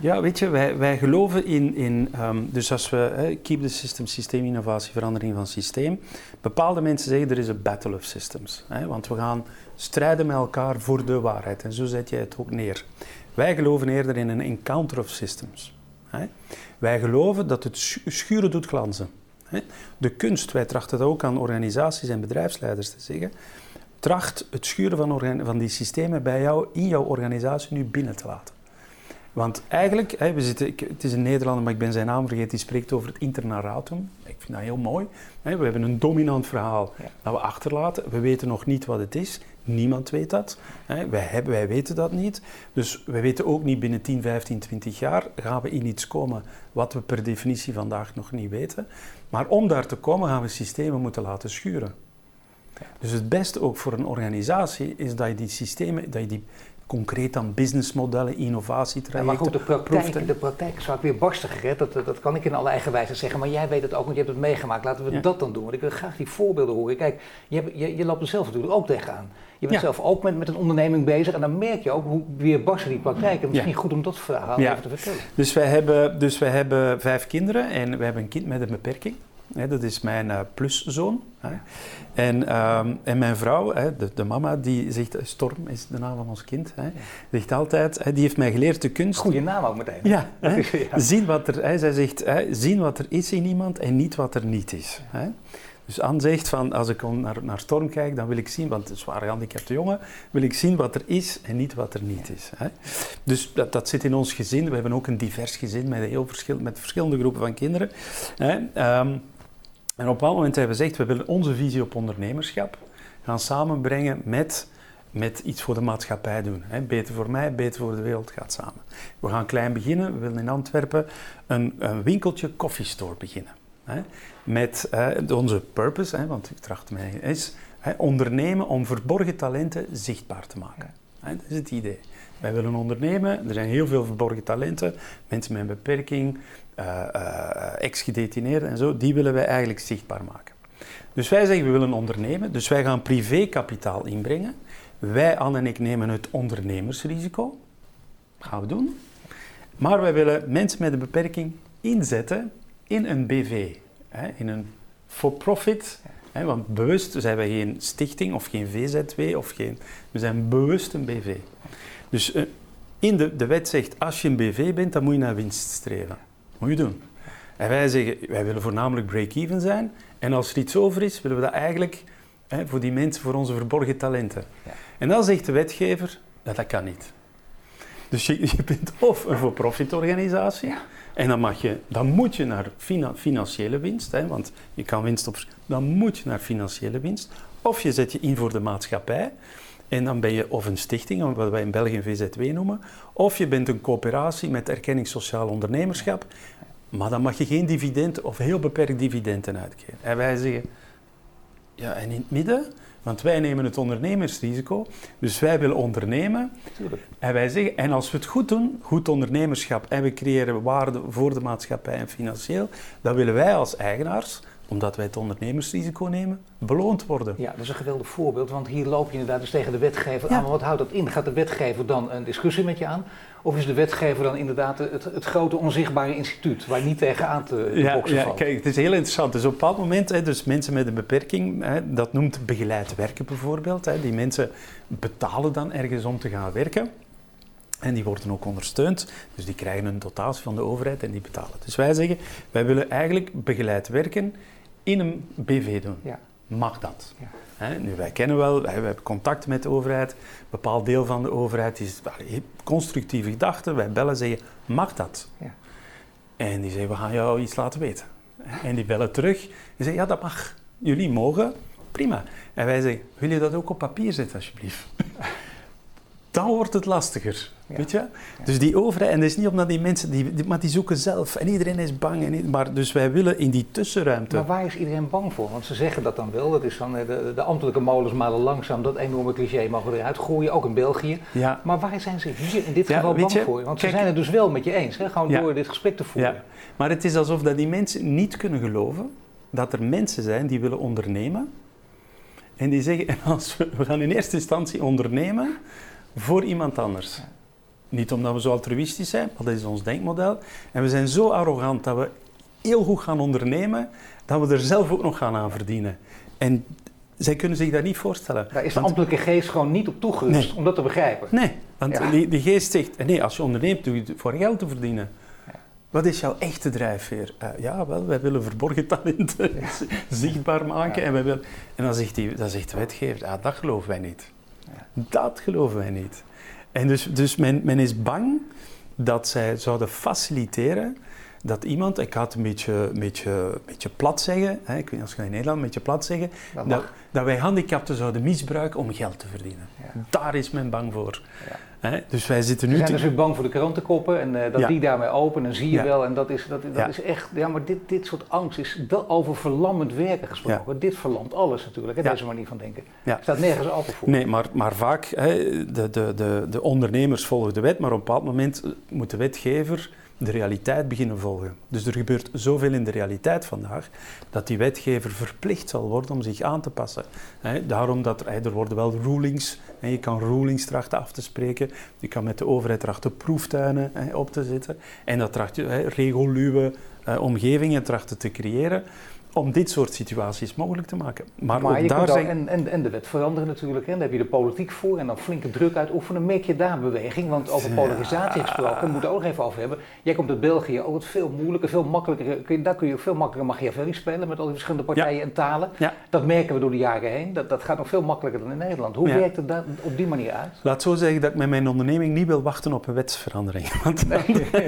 Ja, weet je, wij, wij geloven in, in um, dus als we, keep the system, systeem, innovatie, verandering van systeem. Bepaalde mensen zeggen er is een battle of systems. Want we gaan strijden met elkaar voor de waarheid. En zo zet jij het ook neer. Wij geloven eerder in een encounter of systems. Wij geloven dat het schuren doet glanzen. De kunst, wij trachten dat ook aan organisaties en bedrijfsleiders te zeggen. Tracht het schuren van, van die systemen bij jou in jouw organisatie nu binnen te laten. Want eigenlijk, hè, we zitten, het is een Nederlander, maar ik ben zijn naam vergeten, die spreekt over het internaratum. Ik vind dat heel mooi. Hè, we hebben een dominant verhaal dat we achterlaten. We weten nog niet wat het is. Niemand weet dat. Hè. Wij, hebben, wij weten dat niet. Dus we weten ook niet binnen 10, 15, 20 jaar gaan we in iets komen wat we per definitie vandaag nog niet weten. Maar om daar te komen gaan we systemen moeten laten schuren. Dus het beste ook voor een organisatie is dat je die systemen, dat je die concreet aan businessmodellen, innovatietrajecten. Ja, maar goed, de praktijk, de praktijk is vaak weer barstiger. Dat, dat kan ik in alle eigen wijze zeggen. Maar jij weet het ook, want je hebt het meegemaakt. Laten we dat dan doen. Want ik wil graag die voorbeelden horen. Kijk, je, hebt, je, je loopt er zelf natuurlijk ook tegenaan. Je bent zelf ook met, met een onderneming bezig. En dan merk je ook hoe weer barsten die praktijk. En misschien goed om dat verhaal even te vertellen. Dus wij, hebben, dus wij hebben vijf kinderen. En we hebben een kind met een beperking. Hè, dat is mijn uh, pluszoon. Hè. En, ehm, en mijn vrouw, hè, de, de, mama, die zegt, Storm is de naam van ons kind, hè, zegt altijd, hè, die heeft mij geleerd de kunst... Goeie naam ook meteen. Ja, hè, Zien wat er, hè, zij zegt, hè, zien wat er is in iemand en niet wat er niet is. Hè. Dus Anne zegt van, als ik naar, naar Storm kijk, dan wil ik zien, want het is een zwaar gehandicapte jongen, wil ik zien wat er is en niet wat er niet is. Hè. Dus dat, dat zit in ons gezin. We hebben ook een divers gezin met, heel verschil, met verschillende groepen van kinderen. Hè. Um, en op een bepaald moment hebben we gezegd, we willen onze visie op ondernemerschap gaan samenbrengen met, met iets voor de maatschappij doen. Hè. Beter voor mij, beter voor de wereld gaat samen. We gaan klein beginnen. We willen in Antwerpen een, een winkeltje koffiestore beginnen. Hè, met onze purpose, hè, want ik tracht mij, is ondernemen om verborgen talenten zichtbaar te maken. dat is het idee. Wij willen ondernemen, er zijn heel veel verborgen talenten, mensen met een beperking, uh, ex-gedetineerden en zo, die willen wij eigenlijk zichtbaar maken. Dus wij zeggen we willen ondernemen, dus wij gaan privékapitaal inbrengen. Wij, Anne en ik, nemen het ondernemersrisico. Dat gaan we doen. Maar wij willen mensen met een beperking inzetten in een BV, hè, in een for-profit. Want bewust zijn wij geen stichting of geen VZW of geen. We zijn bewust een BV. Dus uh, in de, de wet zegt, als je een BV bent, dan moet je naar winst streven. Moet je doen. En wij zeggen, wij willen voornamelijk break-even zijn. En als er iets over is, willen we dat eigenlijk hè, voor die mensen, voor onze verborgen talenten. Ja. En dan zegt de wetgever, dat dat kan niet. Dus je, je bent of een for-profit organisatie, ja. En dan, mag je, dan moet je naar financiële winst, hè, want je kan winst op. Dan moet je naar financiële winst. Of je zet je in voor de maatschappij. En dan ben je of een stichting, wat wij in België een VZW noemen. Of je bent een coöperatie met erkenning sociaal ondernemerschap. Maar dan mag je geen dividend of heel beperkt dividenden uitkeren. En wij zeggen, ja, en in het midden want wij nemen het ondernemersrisico, dus wij willen ondernemen. Tuurlijk. En wij zeggen, en als we het goed doen, goed ondernemerschap, en we creëren waarde voor de maatschappij en financieel, dan willen wij als eigenaars omdat wij het ondernemersrisico nemen, beloond worden. Ja, dat is een geweldig voorbeeld, want hier loop je inderdaad dus tegen de wetgever aan. Maar wat houdt dat in? Gaat de wetgever dan een discussie met je aan? Of is de wetgever dan inderdaad het, het grote onzichtbare instituut waar niet tegen aan te ja, boksen ja, Kijk, het is heel interessant. Dus op een bepaald moment, hè, dus mensen met een beperking, hè, dat noemt begeleid werken bijvoorbeeld. Hè, die mensen betalen dan ergens om te gaan werken. En die worden ook ondersteund, dus die krijgen een dotatie van de overheid en die betalen. Dus wij zeggen, wij willen eigenlijk begeleid werken in een BV doen. Ja. Mag dat? Ja. He, nu, wij kennen wel, wij, hebben contact met de overheid. Een bepaald deel van de overheid is constructieve gedachten. Wij bellen zeggen, mag dat? Ja. En die zeggen, we gaan jou iets laten weten. En die bellen terug. Die zeggen, ja, dat mag. Jullie mogen. Prima. En wij zeggen, wil je dat ook op papier zetten, alsjeblieft? Dan wordt het lastiger. Weet je? Dus die overheid, en dat is niet omdat die mensen, die, maar die zoeken zelf en iedereen is bang. En, maar dus wij willen in die tussenruimte. Maar waar is iedereen bang voor? Want ze zeggen dat dan wel, dat is dan eh, de, de ambtelijke molens malen langzaam, dat enorme cliché mogen eruit gooien, ook in België. Ja. Maar waar zijn ze hier in dit geval bang je, voor? Want ze zijn het dus wel met je eens, hè? gewoon door dit gesprek te voeren. Maar het is alsof dat die mensen niet kunnen geloven dat er mensen zijn die willen ondernemen. En die zeggen, als we, we gaan in eerste instantie ondernemen voor iemand anders. Niet omdat we zo altruïstisch zijn, maar dat is ons denkmodel. En we zijn zo arrogant dat we heel goed gaan ondernemen, dat we er zelf ook nog gaan aan verdienen. En zij kunnen zich dat niet voorstellen. Daar is de ambtelijke geest gewoon niet op toegerust om dat te begrijpen. Nee, want die, die, geest zegt, nee, als je onderneemt, doe je het voor geld te verdienen. Wat is jouw echte drijfveer? Uh, ja, wel, wij willen verborgen talenten zichtbaar maken. En, wij willen, en dan, zegt die, dan zegt de wetgever, ah, dat geloven wij niet. Dat geloven wij niet. En dus, dus men, men is bang dat zij zouden faciliteren dat iemand, ik ga het een beetje, een beetje, een beetje plat zeggen, hè, ik weet niet als je in Nederland een beetje plat zeggen, dat, dat, wij handicapten zouden misbruiken om geld te verdienen. Daar is men bang voor. Ja. Dus wij zitten nu... We zijn dus weer bang voor de krantenkoppen en uh, dat die daarmee openen, zie je wel. En dat is, dat, dat is echt... Ja, maar dit, dit soort angst is over verlammend werken gesproken. Dit verlamt alles natuurlijk, hè, deze manier van denken. Ja. staat nergens altijd voor. Nee, maar, maar vaak, hè, de, de, de, de ondernemers volgen de wet, maar op een bepaald moment moet de wetgever de realiteit beginnen volgen. Dus er gebeurt zoveel in de realiteit vandaag dat die wetgever verplicht zal worden om zich aan te passen. daarom dat er, worden wel rulings, en je kan rulings trachten af te spreken, je kan met de overheid trachten proeftuinen op te zetten en dat tracht je regoluwe omgevingen trachten te creëren om dit soort situaties mogelijk te maken. Maar, ook daar ook, zijn... en, en, en de wet veranderen natuurlijk. Hè. Daar heb je de politiek voor en dan flinke druk uitoefenen. Merk je daar beweging? Want over polarisatie gesproken, we moeten ook even over hebben. Jij komt uit België, oh, het veel moeilijker, veel makkelijker. Kun je, daar kun je ook veel makkelijker Machiavelli spelen met al die verschillende partijen en talen. Ja. Dat merken we door de jaren heen. Dat, dat gaat nog veel makkelijker dan in Nederland. Hoe Ja. werkt het daar op die manier uit? Laat zo zeggen dat ik met mijn onderneming niet wil wachten op een wetsverandering. Want dan,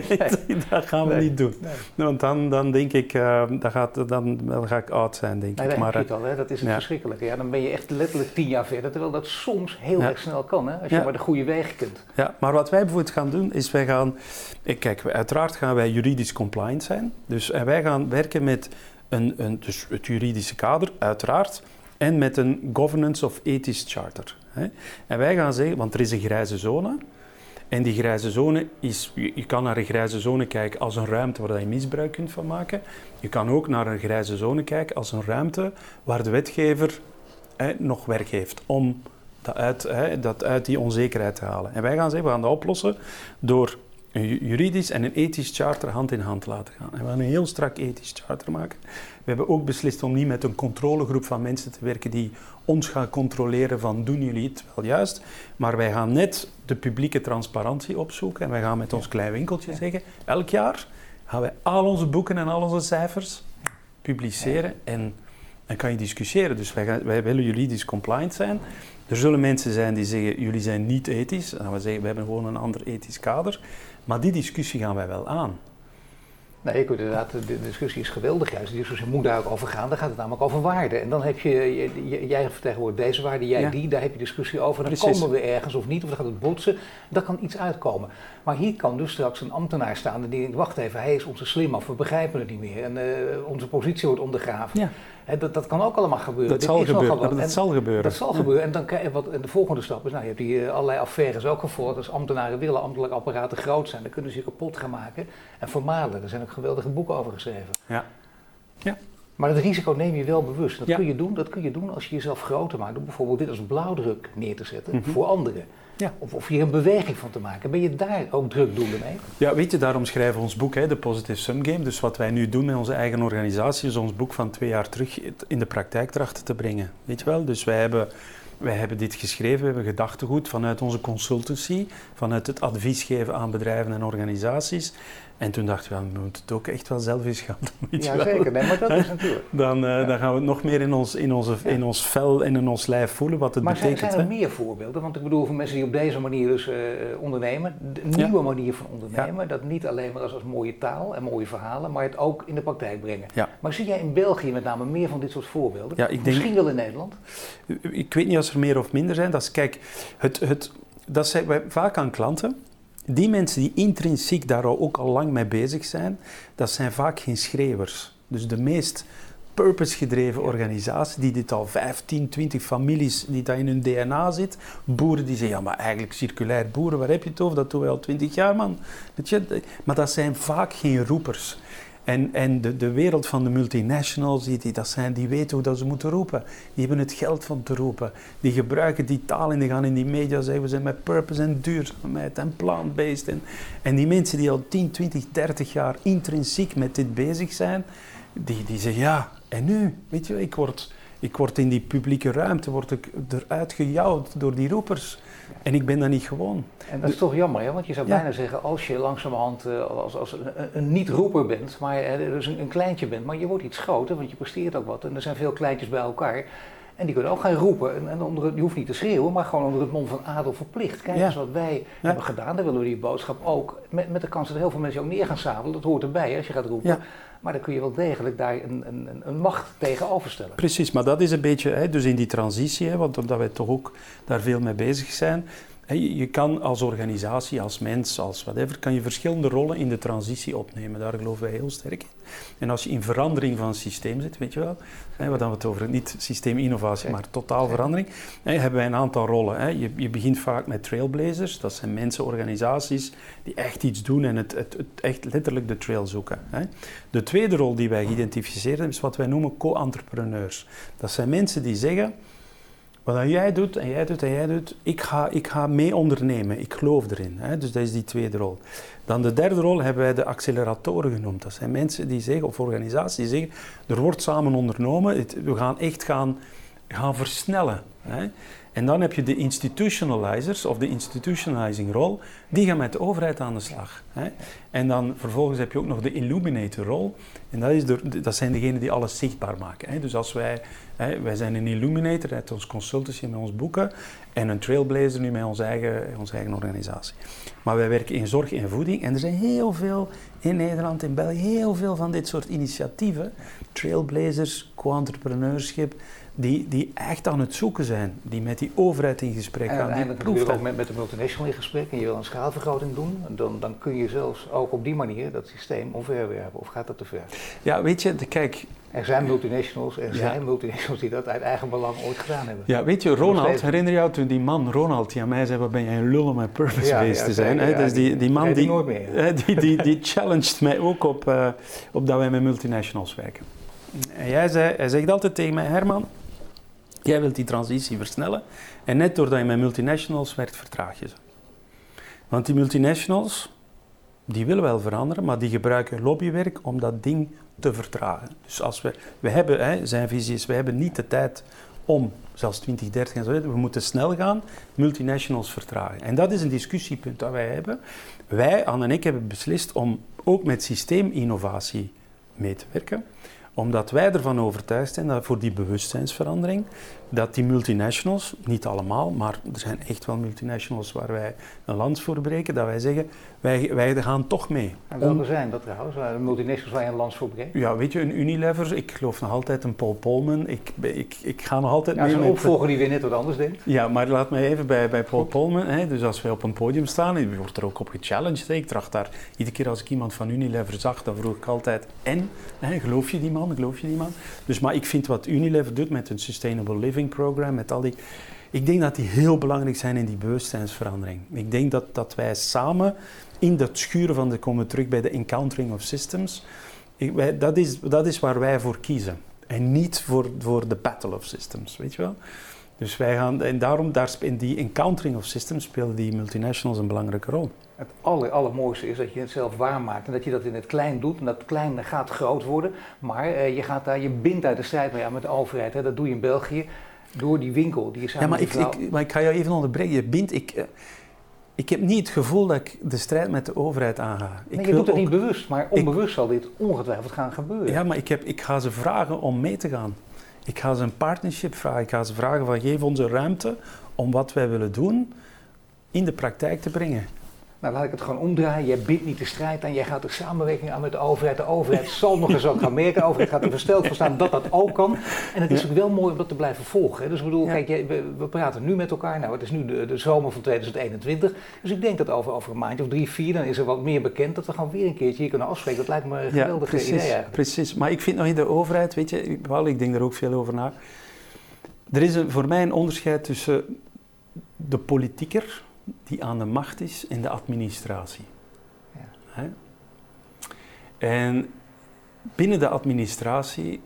dat gaan we Nee. niet doen. Nee. Want dan, dan denk ik, dan, gaat, dan, dan ga ik oud zijn, denk Nee, ik. Maar, je eh, al, hè? dat is het ja. verschrikkelijke. Ja, dan ben je echt letterlijk tien jaar verder, terwijl dat soms heel Ja. erg snel kan, hè? als je Ja. maar de goede wegen kunt. Ja, maar wat wij bijvoorbeeld gaan doen, is wij gaan... eh, Kijk, uiteraard gaan wij juridisch compliant zijn. Dus en wij gaan werken met een, een, dus het juridische kader, uiteraard. En met een governance of ethisch charter. Hè. En wij gaan zeggen, want er is een grijze zone. En die grijze zone is... Je, kan naar een grijze zone kijken als een ruimte waar je misbruik kunt van maken. Je kan ook naar een grijze zone kijken als een ruimte waar de wetgever hè, nog werk heeft om dat uit, hè, dat uit die onzekerheid te halen. En wij gaan zeggen, we gaan dat oplossen door een ju- juridisch en een ethisch charter hand in hand te laten gaan. En we gaan een heel strak ethisch charter maken. We hebben ook beslist om niet met een controlegroep van mensen te werken die ons gaan controleren van doen jullie het wel juist. Maar wij gaan net de publieke transparantie opzoeken en wij gaan met ons klein winkeltje zeggen, elk jaar gaan wij al onze boeken en al onze cijfers publiceren en dan kan je discussiëren. Dus wij, gaan, wij willen juridisch compliant zijn. Er zullen mensen zijn die zeggen, jullie zijn niet ethisch. Dan gaan we zeggen, we hebben gewoon een ander ethisch kader. Maar die discussie gaan wij wel aan. Nee, ik inderdaad, de discussie is geweldig juist. De discussie moet daar ook over gaan. Dan gaat het namelijk over waarden. En dan heb je, jij vertegenwoordigt deze waarde, jij Ja. die, daar heb je discussie over. Dan Precies. komen we ergens of niet, of dan gaat het botsen. Daar kan iets uitkomen. Maar hier kan dus straks een ambtenaar staan en die denkt, wacht even, hij is onze slim af, we begrijpen het niet meer. En eh, onze positie wordt ondergraven. Ja. Dat, dat kan ook allemaal gebeuren. Dat Dit zal gebeuren. Dat En- zal gebeuren. dat zal gebeuren. En, dan wat, en de volgende stap is, nou, je hebt hier eh, allerlei affaires ook gevolgd. Als ambtenaren willen ambtelijke apparaten groot zijn, dan kunnen ze je kapot gaan maken en vermalen. Er zijn ook geweldige boeken over geschreven. Ja. Maar het risico neem je wel bewust. Dat, Ja. kun je doen, dat kun je doen als je jezelf groter maakt. Door bijvoorbeeld dit als blauwdruk neer te zetten Mhm. voor anderen. Ja. Of, of hier een beweging van te maken. Ben je daar ook drukdoelen mee? Ja, weet je, daarom schrijven we ons boek, hè, de Positive Sum Game. Dus wat wij nu doen met onze eigen organisatie, is ons boek van twee jaar terug in de praktijk trachten te brengen. Weet je wel? Dus wij hebben, wij hebben dit geschreven, we hebben gedachtegoed vanuit onze consultancy, vanuit het advies geven aan bedrijven en organisaties. En toen dachten we, we moeten het ook echt wel zelf eens gaan doen. Ja, zeker. Nee, maar dat is natuurlijk. Dan, eh, dan gaan we het nog meer in ons, in, onze, Ja. in ons vel en in ons lijf voelen wat het Maar zijn, betekent. zijn er hè. meer voorbeelden? Want ik bedoel, voor mensen die op deze manier dus eh, ondernemen, de Ja. nieuwe manier van ondernemen, dat niet alleen maar als, als mooie taal en mooie verhalen, maar het ook in de praktijk brengen. Ja. Maar zie jij in België met name meer van dit soort voorbeelden? Ja, ik denk- Misschien wel in Nederland? Ik weet niet als er meer of minder zijn. Dat is, kijk, het, het, dat zijn wij vaak aan klanten. Die mensen die intrinsiek daar ook al lang mee bezig zijn, dat zijn vaak geen schreeuwers. Dus de meest purpose-gedreven organisatie die dit al 15, 20 families, die dat in hun DNA zit. Boeren die zeggen, ja maar eigenlijk circulair boeren, waar heb je het over? Dat doen we al 20 jaar man. Maar dat zijn vaak geen roepers. En, en de, de wereld van de multinationals, die, die, zijn, die weten hoe dat ze moeten roepen. Die hebben het geld van te roepen. Die gebruiken die taal en die gaan in die media zeggen, we zijn met purpose en duurzaamheid en plant-based. En, en die mensen die al 10, 20, 30 jaar intrinsiek met dit bezig zijn, die, die zeggen, ja, en nu? Weet je, ik word, ik word in die publieke ruimte word ik eruit gejouwd door die roepers. En ik ben dat niet gewoon. En dat is toch jammer, hè? want je zou Ja. bijna zeggen, als je langzamerhand eh, als, als een, een niet-roeper bent, maar dus een, een kleintje bent, maar je wordt iets groter, want je presteert ook wat. En er zijn veel kleintjes bij elkaar. En die kunnen ook gaan roepen. En, en onder het, je hoeft niet te schreeuwen, maar gewoon onder het mom van adel verplicht. Kijk Ja. eens wat wij hebben gedaan. Dan willen we die boodschap ook. Met, met de kans dat heel veel mensen ook neer gaan sabelen. Dat hoort erbij hè, als je gaat roepen. Maar dan kun je wel degelijk daar een, een, een- een macht tegenover stellen. Precies, maar dat is een beetje, hè, dus in die transitie, hè, want omdat wij toch ook daar veel mee bezig zijn. Je, kan als organisatie, als mens, als whatever, kan je verschillende rollen in de transitie opnemen. Daar geloven wij heel sterk in. En als je in verandering van een systeem zit, weet je wel, hè, wat dan we het over, niet systeeminnovatie, maar totaal verandering, hè, hebben wij een aantal rollen. Hè. Je, je begint vaak met trailblazers, dat zijn mensen, organisaties die echt iets doen en het, het, het echt letterlijk de trail zoeken. Hè. De tweede rol die wij geïdentificeerd hebben, is wat wij noemen co-entrepreneurs. Dat zijn mensen die zeggen, Wat jij doet en jij doet en jij doet, ik ga, ik ga mee ondernemen. Ik geloof erin. Hè? Dus dat is die tweede rol. Dan de derde rol hebben wij de acceleratoren genoemd. Dat zijn mensen die zeggen, of organisaties die zeggen, er wordt samen ondernomen, we gaan echt gaan, gaan versnellen. Hè? En dan heb je de institutionalizers of de institutionalizing rol, die gaan met de overheid aan de slag. Hè? En dan vervolgens heb je ook nog de illuminator rol, en dat, is dat zijn degenen die alles zichtbaar maken. Hè? Dus als wij, hè, wij zijn een illuminator met ons consultancy, met ons boeken, en een trailblazer nu met onze eigen, onze eigen organisatie. Maar wij werken in zorg en voeding, en er zijn heel veel in Nederland, in België, heel veel van dit soort initiatieven, trailblazers, co-entrepreneurship, die, die echt aan het zoeken zijn, die met die overheid in gesprek gaan. En natuurlijk ook met, met de multinational in gesprek en je wil een schaalvergroting doen, dan, dan kun je zelfs ook op die manier dat systeem omverwerpen. Of gaat dat te ver? Ja, weet je, kijk... Er zijn multinationals, er zijn multinationals die dat uit eigen belang ooit gedaan hebben. Ja, weet je, Ronald, herinner je jou toen die man, Ronald, die aan mij zei, wat ben jij een lul om mijn purpose ja, geweest te zijn. hè? dus die, die man die, die, die, die challenged mij ook op, uh, op dat wij met multinationals werken. En jij zei, hij zegt altijd tegen mij, Herman, Jij wilt die transitie versnellen en net doordat je met multinationals werkt, vertraag je ze. Want die multinationals, die willen wel veranderen, maar die gebruiken lobbywerk om dat ding te vertragen. Dus als we, we hebben, hè, zijn visie is, we hebben niet de tijd om, zelfs 2030 en zo, we moeten snel gaan, multinationals vertragen. En dat is een discussiepunt dat wij hebben. Wij, Anne en ik, hebben beslist om ook met systeeminnovatie mee te werken omdat wij ervan overtuigd zijn dat voor die bewustzijnsverandering, dat die multinationals, niet allemaal, maar er zijn echt wel multinationals waar wij een lans voor breken, dat wij zeggen, wij, wij gaan toch mee. En welke zijn dat trouwens, multinationals waar je een lans voor breekt? Ja, weet je, een Unilever, ik geloof nog altijd een Paul Polman, ik, ik, ik ga nog altijd ja, mee. Ja, een opvolger die weer net wat anders denkt. Ja, maar laat me even bij, bij Paul Polman, hè, dus als wij op een podium staan, wordt er ook op gechallenged, hè. ik tracht daar, iedere keer als ik iemand van Unilever zag, dan vroeg ik altijd, en, hè, geloof je die man, geloof je die man? Dus, maar ik vind wat Unilever doet met een Sustainable Living Program, met al die... Ik denk dat die heel belangrijk zijn in die bewustzijnsverandering. Ik denk dat, dat wij samen in dat schuren van de komen terug bij de encountering of systems. Ik, wij, dat, is, dat is waar wij voor kiezen. En niet voor, voor de battle of systems, weet je wel? Dus wij gaan, en daarom, daar, in die encountering of systems spelen die multinationals een belangrijke rol. Het aller, allermooiste is dat je het zelf waarmaakt en dat je dat in het klein doet. En dat klein gaat groot worden, maar eh, je gaat daar, je bindt uit de strijd met, ja, met de overheid. Hè. Dat doe je in België door die winkel die je samen Ja, maar ik, ik, maar ik ga jou even onderbreken. Je bindt, ik, eh, ik heb niet het gevoel dat ik de strijd met de overheid aanga. Nee, je doet het niet bewust, maar onbewust zal dit ongetwijfeld gaan gebeuren. Ja, maar ik, heb, ik ga ze vragen om mee te gaan. Ik ga ze een partnership vragen. Ik ga ze vragen van geef ons ruimte om wat wij willen doen in de praktijk te brengen. Nou, laat ik het gewoon omdraaien. Jij biedt niet de strijd aan, jij gaat de samenwerking aan met de overheid. De overheid zal nog eens ook gaan merken. De overheid gaat er versteld voor staan dat dat ook kan. En het is ook wel mooi om dat te blijven volgen. Hè. Dus ik bedoel, kijk, we, praten nu met elkaar. Nou, het is nu de, de, zomer van 2021. Dus ik denk dat over, over een maandje of drie, vier, dan is er wat meer bekend. Dat we gewoon weer een keertje hier kunnen afspreken. Dat lijkt me een geweldige precies, idee eigenlijk. Precies, maar ik vind nog in de overheid, weet je, wel, ik denk er ook veel over na. Er is een, voor mij een onderscheid tussen de politieker die aan de macht is in de administratie. Ja. En binnen de administratie,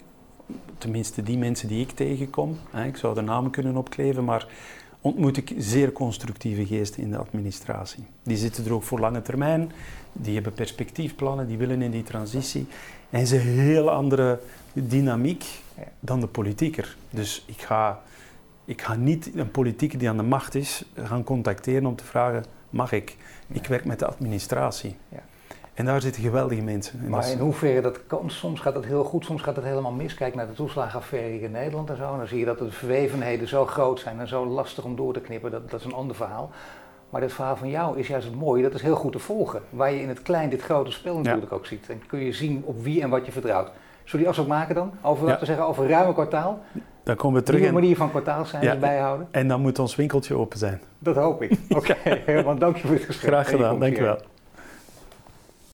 tenminste die mensen die ik tegenkom, hè, ik zou de namen kunnen opkleven, maar ontmoet ik zeer constructieve geesten in de administratie. Die zitten er ook voor lange termijn, die hebben perspectiefplannen, die willen in die transitie. En ze hebben een heel andere dynamiek dan de politieker. Dus ik ga ik ga niet een politiek die aan de macht is gaan contacteren om te vragen, mag ik? Ik werk met de administratie. Ja. En daar zitten geweldige mensen. maar in hoeverre dat kan, soms gaat het heel goed, soms gaat het helemaal mis. Kijk naar de toeslagenaffaire in Nederland en zo. En dan zie je dat de verwevenheden zo groot zijn en zo lastig om door te knippen. Dat, dat is een ander verhaal. Maar dit verhaal van jou is juist het mooie, dat is heel goed te volgen. Waar je in het klein dit grote spel natuurlijk ook ziet. En kun je zien op wie en wat je vertrouwt. Zullen die afspraak maken dan? Over, ja. te zeggen, over ruim een kwartaal. Dan komen we terug. Nieuwe manier van kwartaalcijfers bijhouden. En dan moet ons winkeltje open zijn. Dat hoop ik. Oké, okay. want dank je voor het gesprek. Graag gedaan, dank je wel.